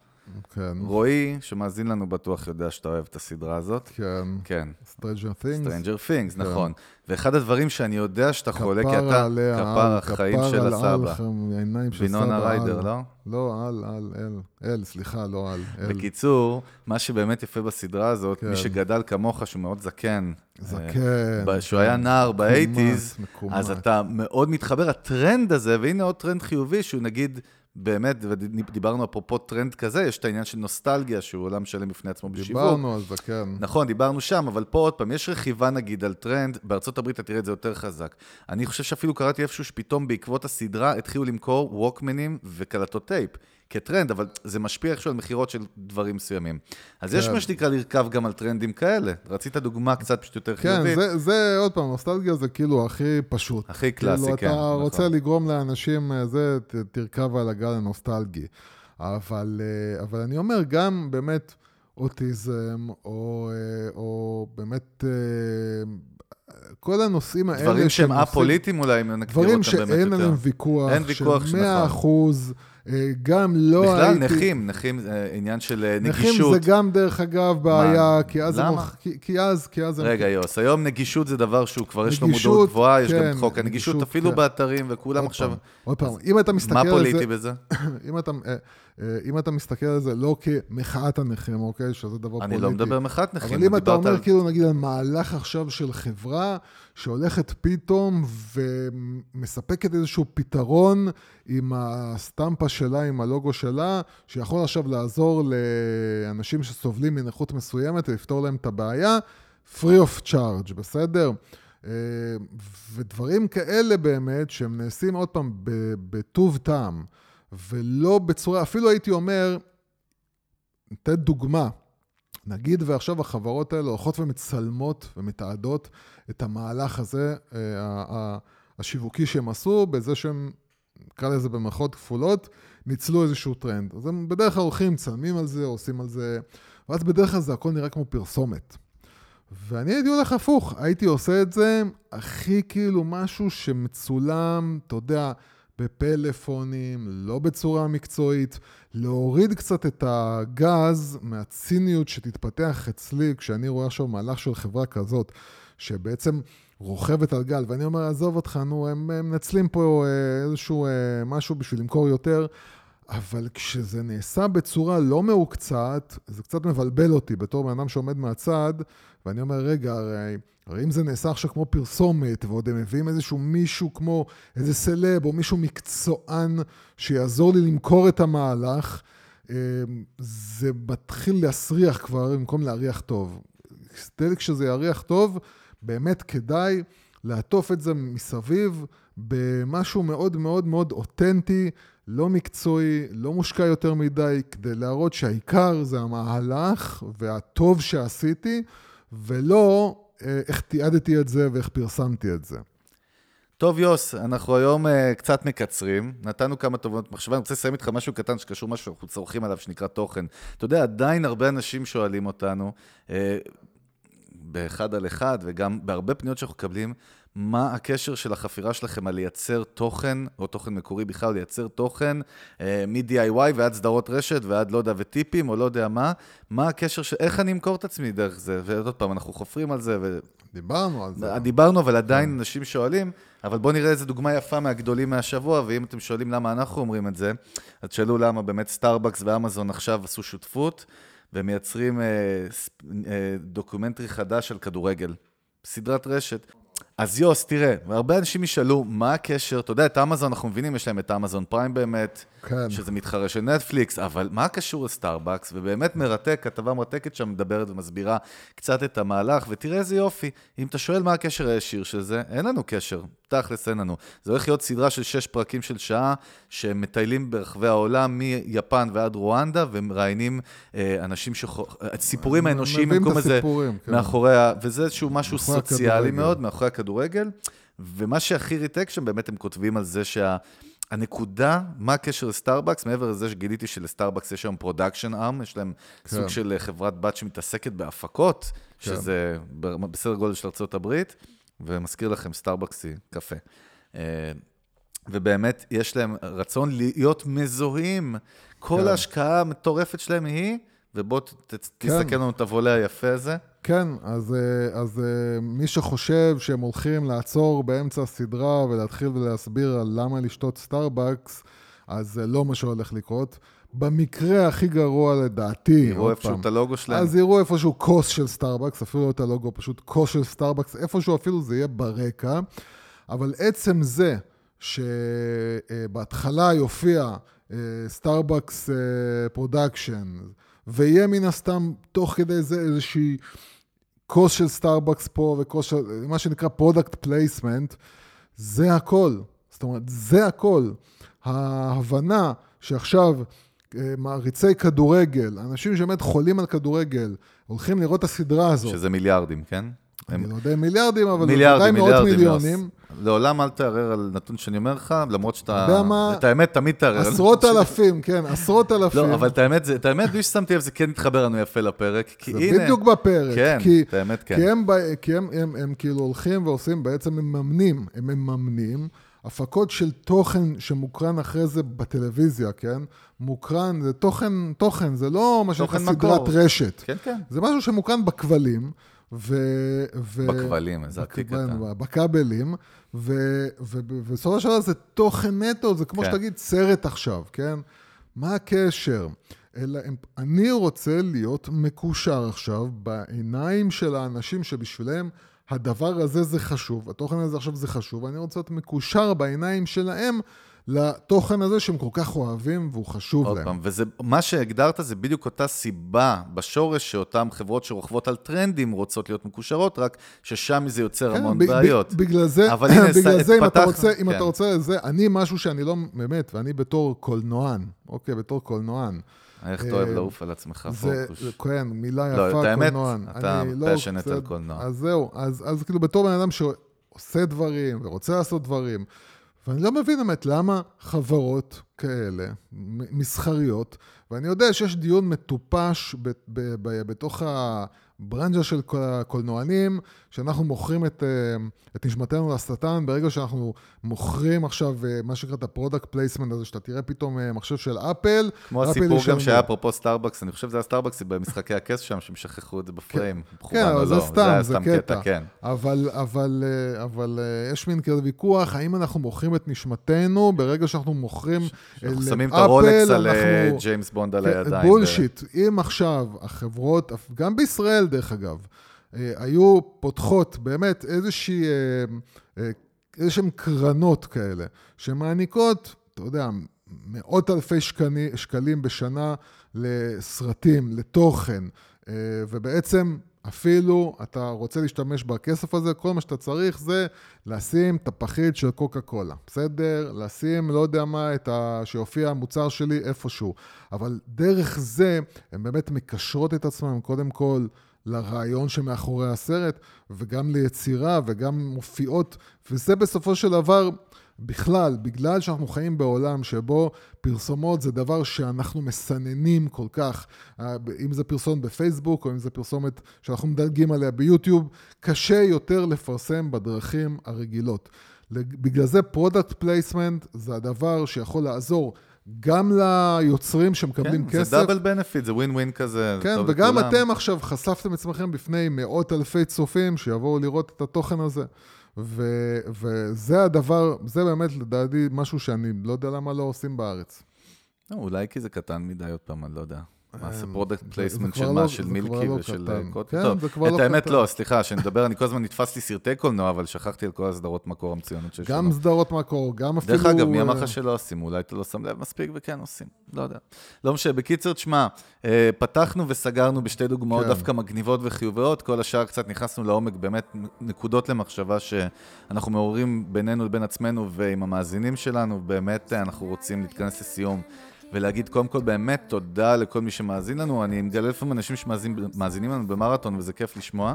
כן. רועי, שמאזין לנו בטוח יודע שאתה אוהב את הסדרה הזאת. כן. כן. Stranger Things. Stranger Things, כן. נכון. ואחד הדברים שאני יודע שאתה חולה, כי אתה כפרה על החיים של הסבא. כפרה על העיניים של סבא. וינונה ריידר, לא? לא, על, על, אל. אל, סליחה, לא על. אל. בקיצור, מה שבאמת יפה בסדרה הזאת, כן. מי שגדל כמוך, שהוא מאוד זקן. זקן. אה, שהוא היה נער באייטיז, אז אתה מאוד מתחבר. הטרנד הזה, והנה עוד טרנד חיובי, שהוא נגיד... באמת, ודיברנו אפרופו טרנד כזה, יש את העניין של נוסטלגיה, שהוא עולם שלם בפני עצמו בשיווק. דיברנו על זה, כן. נכון, דיברנו שם, אבל פה עוד פעם, יש רכיבה נגיד על טרנד, בארצות הברית אתה תראה את זה יותר חזק. אני חושב שאפילו קראתי איפשהו שפתאום בעקבות הסדרה התחילו למכור ווקמנים וקלטות טייפ. כטרנד, אבל זה משפיע איכשהו על מכירות של דברים מסוימים. אז יש כן. מה שנקרא לרכב גם על טרנדים כאלה. רצית דוגמה קצת פשוט יותר כן, חיובית. כן, זה, עוד פעם, נוסטלגיה זה כאילו הכי פשוט. הכי קלאסי, כאילו, כן. אתה נכון. רוצה לגרום לאנשים, אה, זה, תרכב על הגל הנוסטלגי. אבל, אה, אבל אני אומר, גם באמת אוטיזם, או, אה, או באמת... כל הנושאים האלה... דברים שהם א-פוליטיים אולי, אם נגדיר אותם באמת יותר. דברים שאין עליהם ויכוח, אין ויכוח, של 100 נכון. אחוז. אה, גם לא בכלל, הייתי... בכלל, נכים, נכים זה עניין של אה, נגישות. נכים זה גם, דרך אגב, בעיה, מה? כי אז... למה? הם... כי, כי אז, כי אז... רגע, הם... יוס, היום נגישות זה דבר שהוא כבר נגישות, יש לו מודעות גבוהה, יש כן, גם חוק הנגישות, נגישות, אפילו כן. באתרים, וכולם עוד עכשיו... עוד פעם, אם אתה מסתכל על זה... מה פוליטי בזה? אם אתה... אה, אם אתה מסתכל על זה לא כמחאת הנכים, אוקיי? שזה דבר פוליטי. אני לא מדבר מחאת נכים. אבל אם אתה אומר, על... כאילו, נגיד, על מהלך עכשיו של חברה שהולכת פתאום ומספקת איזשהו פתרון עם הסטמפה שלה, עם הלוגו שלה, שיכול עכשיו לעזור לאנשים שסובלים מנכות מסוימת ולפתור להם את הבעיה, free of charge, בסדר? אה, ודברים כאלה באמת, שהם נעשים עוד פעם בטוב טעם. ולא בצורה, אפילו הייתי אומר, ניתן דוגמה. נגיד ועכשיו החברות האלה הולכות ומצלמות ומתעדות את המהלך הזה, אה, השיווקי שהם עשו, בזה שהם, נקרא לזה במרכאות כפולות, ניצלו איזשהו טרנד. אז הם בדרך כלל הולכים, מצלמים על זה, עושים על זה, ואז בדרך כלל זה הכל נראה כמו פרסומת. ואני הייתי הולך הפוך, הייתי עושה את זה הכי כאילו משהו שמצולם, אתה יודע, בפלאפונים, לא בצורה מקצועית, להוריד קצת את הגז מהציניות שתתפתח אצלי כשאני רואה עכשיו מהלך של חברה כזאת, שבעצם רוכבת על גל, ואני אומר, עזוב אותך, נו, הם מנצלים פה אה, איזשהו אה, משהו בשביל למכור יותר. אבל כשזה נעשה בצורה לא מעוקצעת, זה קצת מבלבל אותי בתור בן אדם שעומד מהצד, ואני אומר, רגע, הרי, הרי אם זה נעשה עכשיו כמו פרסומת, ועוד הם מביאים איזשהו מישהו כמו איזה סלב, או מישהו מקצוען שיעזור לי למכור את המהלך, אמ, זה מתחיל להסריח כבר במקום להריח טוב. כשזה יריח טוב, באמת כדאי לעטוף את זה מסביב במשהו מאוד מאוד מאוד אותנטי, לא מקצועי, לא מושקע יותר מדי, כדי להראות שהעיקר זה המהלך והטוב שעשיתי, ולא אה, איך תיעדתי את זה ואיך פרסמתי את זה. טוב, יוס, אנחנו היום uh, קצת מקצרים, נתנו כמה טובות מחשבה, אני רוצה לסיים איתך משהו קטן שקשור משהו שאנחנו צורכים עליו, שנקרא תוכן. אתה יודע, עדיין הרבה אנשים שואלים אותנו, uh, באחד על אחד, וגם בהרבה פניות שאנחנו מקבלים, מה הקשר של החפירה שלכם על לייצר תוכן, או תוכן מקורי בכלל, לייצר תוכן אה, מ-DIY ועד סדרות רשת ועד לא יודע, וטיפים או לא יודע מה, מה הקשר של, איך אני אמכור את עצמי דרך זה? ועוד פעם, אנחנו חופרים על זה. ו... דיברנו על זה. דיברנו, אבל עדיין כן. אנשים שואלים, אבל בואו נראה איזה דוגמה יפה מהגדולים מהשבוע, ואם אתם שואלים למה אנחנו אומרים את זה, אז תשאלו למה באמת סטארבקס ואמזון עכשיו עשו שותפות, ומייצרים אה, אה, דוקומנטרי חדש על כדורגל. סדרת רשת. אז יוס, תראה, הרבה אנשים ישאלו, מה הקשר, אתה יודע, את אמזון, אנחנו מבינים, יש להם את אמזון פריים באמת, כן. שזה מתחרה של נטפליקס, אבל מה הקשור לסטארבקס? ובאמת מרתק, כתבה מרתקת שם מדברת ומסבירה קצת את המהלך, ותראה איזה יופי. אם אתה שואל מה הקשר הישיר של זה, אין לנו קשר. תכלס אין לנו. זה הולך להיות סדרה של שש פרקים של שעה, שמטיילים ברחבי העולם, מיפן ועד רואנדה, ומראיינים אה, אנשים ש... הסיפורים האנושיים במקום הזה, כן. מאחורי ה... וזה איזשהו משהו סוציאלי הכדורגל. מאוד, מאחורי הכדורגל. ומה שהכי ריתק שם, באמת הם כותבים על זה שה... הנקודה, מה הקשר לסטארבקס, מעבר לזה שגיליתי שלסטארבקס יש היום פרודקשן ארם, יש להם כן. סוג של חברת בת שמתעסקת בהפקות, כן. שזה בסדר גודל של ארה"ב, ומזכיר לכם, סטארבקס היא קפה. אה, ובאמת, יש להם רצון להיות מזוהים. כל כן. ההשקעה המטורפת שלהם היא, ובוא כן. תסתכל לנו את הוולה היפה הזה. כן, אז, אה, אז אה, מי שחושב שהם הולכים לעצור באמצע הסדרה ולהתחיל ולהסביר על למה לשתות סטארבקס, אז זה לא מה שהולך לקרות. במקרה הכי גרוע לדעתי, יראו איפשהו את הלוגו שלהם. אז יראו איפשהו כוס של סטארבקס, אפילו לא את הלוגו, פשוט כוס של סטארבקס, איפשהו אפילו זה יהיה ברקע. אבל עצם זה שבהתחלה יופיע סטארבקס production, ויהיה מן הסתם תוך כדי זה איזושהי כוס של סטארבקס פה וכוס של, מה שנקרא product placement, זה הכל. זאת אומרת, זה הכל. ההבנה שעכשיו אה, מעריצי כדורגל, אנשים שבאמת חולים על כדורגל, הולכים לראות את הסדרה הזאת. שזה מיליארדים, כן? אני לא יודע מיליארדים, אבל מיליארדים, זה מאות מיליונים. לעולם אל תערער על נתון שאני אומר לך, למרות שאתה... אתה יודע מה? את האמת, תמיד תערער. עשרות אלפים, כן, עשרות אלפים. לא, אבל את האמת, את האמת, בלי ששמתי לב, זה כן התחבר לנו יפה לפרק, כי הנה... זה בדיוק בפרק. כן, כי, את האמת, כן. כי, הם, כי הם, הם, הם כאילו הולכים ועושים, בעצם הם מממנים, הם מממנים הפקות של תוכן שמוקרן אחרי זה בטלוויזיה, כן? מוקרן, זה תוכן, תוכן, זה לא מה שנקרא סדרת רשת. כן, כן. זה משהו שמוקרן בכבלים. ו... ו... בכבלים, איזה עתיק אתה. בכבלים, ובסופו של דבר זה תוכן נטו, זה כמו כן. שתגיד סרט עכשיו, כן? מה הקשר? אלא אני רוצה להיות מקושר עכשיו בעיניים של האנשים שבשבילם הדבר הזה זה חשוב, התוכן הזה עכשיו זה חשוב, ואני רוצה להיות מקושר בעיניים שלהם לתוכן הזה שהם כל כך אוהבים והוא חשוב עוד להם. עוד פעם, וזה, מה שהגדרת זה בדיוק אותה סיבה בשורש שאותן חברות שרוכבות על טרנדים רוצות להיות מקושרות, רק ששם זה יוצר כן, המון ב- בעיות. ב- בגלל זה, אבל הנה, בגלל זה, אם אתה רוצה, אם כן. אתה רוצה, זה, אני משהו שאני לא, באמת, ואני בתור קולנוען, אוקיי, בתור קולנוען. איך אתה אוהב אה, לעוף על עצמך, פוקוס. כן, מילה לא, יפה, קולנוען. לא, אתה passionate על קולנוע. אז זהו, אז, אז כאילו בתור בן אדם שעושה דברים ורוצה לעשות דברים, ואני לא מבין באמת למה חברות כאלה, מסחריות, ואני יודע שיש דיון מטופש בתוך ברנז'ה של הקולנוענים, שאנחנו מוכרים את, אה, את נשמתנו לשטן, ברגע שאנחנו מוכרים עכשיו אה, מה שנקרא את ה product placement הזה, שאתה תראה פתאום אה, מחשב של אפל. כמו הסיפור גם שהיה אפרופו סטארבקס, אני חושב שזה היה סטארבקס במשחקי הכס שם, שהם שכחו את זה בפריים. כן, כן אבל זה לא, סתם, זה, זה קטע. קטע כן. אבל, אבל, אבל יש מין כזה ויכוח, האם אנחנו מוכרים את נשמתנו ברגע שאנחנו מוכרים לאפל, אנחנו שמים את הרולקס על ג'יימס בונד על כן, הידיים. bullshit, אם עכשיו החברות, גם בישראל, דרך אגב, אה, היו פותחות באמת איזושהי, אה, אה, איזשהן קרנות כאלה, שמעניקות, אתה יודע, מאות אלפי שקני, שקלים בשנה לסרטים, לתוכן, ובעצם אפילו אתה רוצה להשתמש בכסף הזה, כל מה שאתה צריך זה לשים את הפחית של קוקה קולה, בסדר? לשים, לא יודע מה, את ה... שיופיע המוצר שלי איפשהו. אבל דרך זה, הן באמת מקשרות את עצמן, קודם כל, לרעיון שמאחורי הסרט, וגם ליצירה, וגם מופיעות, וזה בסופו של דבר, בכלל, בגלל שאנחנו חיים בעולם שבו פרסומות זה דבר שאנחנו מסננים כל כך, אה, אם זה פרסומת בפייסבוק, או אם זה פרסומת שאנחנו מדלגים עליה ביוטיוב, קשה יותר לפרסם בדרכים הרגילות. בגלל זה product placement זה הדבר שיכול לעזור גם ליוצרים שמקבלים כן, כסף. זה דאבל בנפיט, זה ווין ווין כזה. כן, וגם לכולם. אתם עכשיו חשפתם עצמכם בפני מאות אלפי צופים שיבואו לראות את התוכן הזה. ו- וזה הדבר, זה באמת לדעתי משהו שאני לא יודע למה לא עושים בארץ. לא, אולי כי זה קטן מדי עוד פעם, אני לא יודע. מה זה product placement של לא- מה? של מילקי ושל. קוטי? כן, טוב, את לא האמת. לא, סליחה, שנדבר, אני כל הזמן נתפסתי סרטי קולנוע, אבל שכחתי על כל הסדרות מקור המצוינות שיש גם לנו. סדרות מקור, גם אפילו... דרך אגב, מי אמר אה, לך שלא עושים? אולי אתה לא שם לב מספיק וכן עושים. לא יודע. לא משנה. בקיצר, תשמע, אה, פתחנו וסגרנו בשתי דוגמאות כן. דווקא מגניבות וחיוביות, כל השאר קצת נכנסנו לעומק, באמת נקודות למחשבה שאנחנו מעוררים בינינו לבין עצמנו ועם המאזינים שלנו, באמת אה, אנחנו רוצים להתכנס לסיום. ולהגיד קודם כל באמת תודה לכל מי שמאזין לנו, אני מגלה לפעמים אנשים שמאזינים לנו במרתון וזה כיף לשמוע.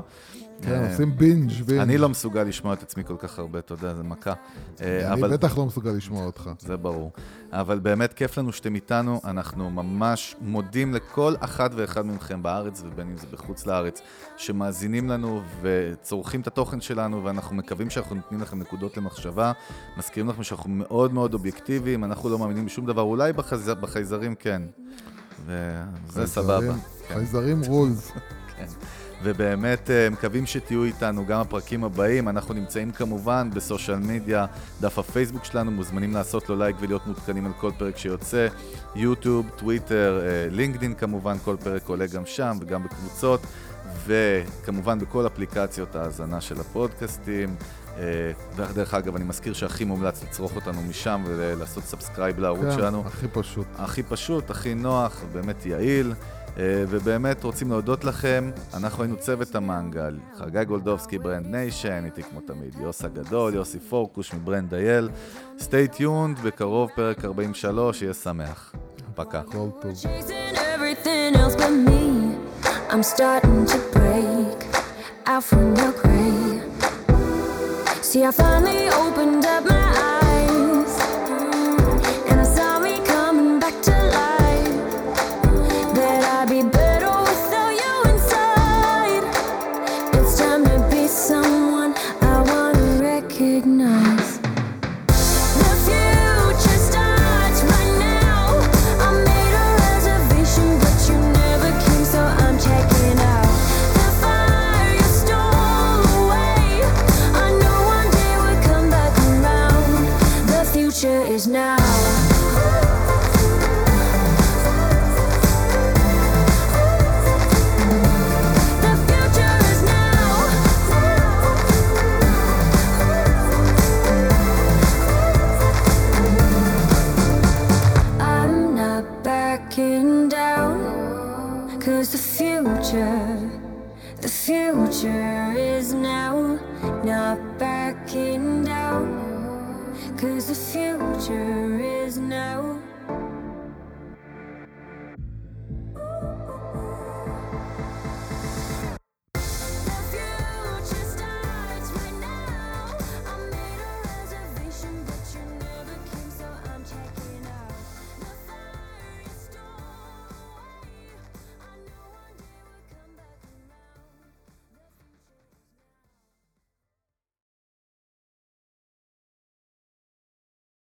כן, אה, עושים בינג' בינג'. אני לא מסוגל לשמוע את עצמי כל כך הרבה, יודע, זה מכה. אה, אני בטח לא מסוגל לשמוע אותך. זה ברור. אבל באמת כיף לנו שאתם איתנו, אנחנו ממש מודים לכל אחת ואחד מכם בארץ, ובין אם זה בחוץ לארץ, שמאזינים לנו וצורכים את התוכן שלנו, ואנחנו מקווים שאנחנו נותנים לכם נקודות למחשבה. מזכירים לכם שאנחנו מאוד מאוד אובייקטיביים, אנחנו לא מאמינים בשום דבר, אולי בחז... בחייזרים כן. וזה סבבה. כן. חייזרים רולס. כן. ובאמת אה, מקווים שתהיו איתנו גם הפרקים הבאים. אנחנו נמצאים כמובן בסושיאל מדיה, דף הפייסבוק שלנו, מוזמנים לעשות לו לייק ולהיות מעודכנים על כל פרק שיוצא. יוטיוב, טוויטר, אה, לינקדין כמובן, כל פרק עולה גם שם וגם בקבוצות. וכמובן בכל אפליקציות ההאזנה של הפודקאסטים. אה, ודרך אגב, אני מזכיר שהכי מומלץ לצרוך אותנו משם ולעשות subscribe לערוץ כן, שלנו. הכי פשוט. הכי פשוט, הכי נוח, באמת יעיל. אה, ובאמת רוצים להודות לכם, אנחנו היינו צוות המנגל, חגי גולדובסקי, Brand Nation, איתי כמו תמיד, יוס הגדול, יוסי פורקוש מ Brand דייל. סטי טיונד, בקרוב פרק 43, יהיה שמח. פקה. הכל טוב. Chasing everything else but me. I'm starting to break out from your grave. See, I finally opened up my eyes, mm, and I saw me coming back to life. That I'd be better without you inside. It's time to be someone I wanna recognize.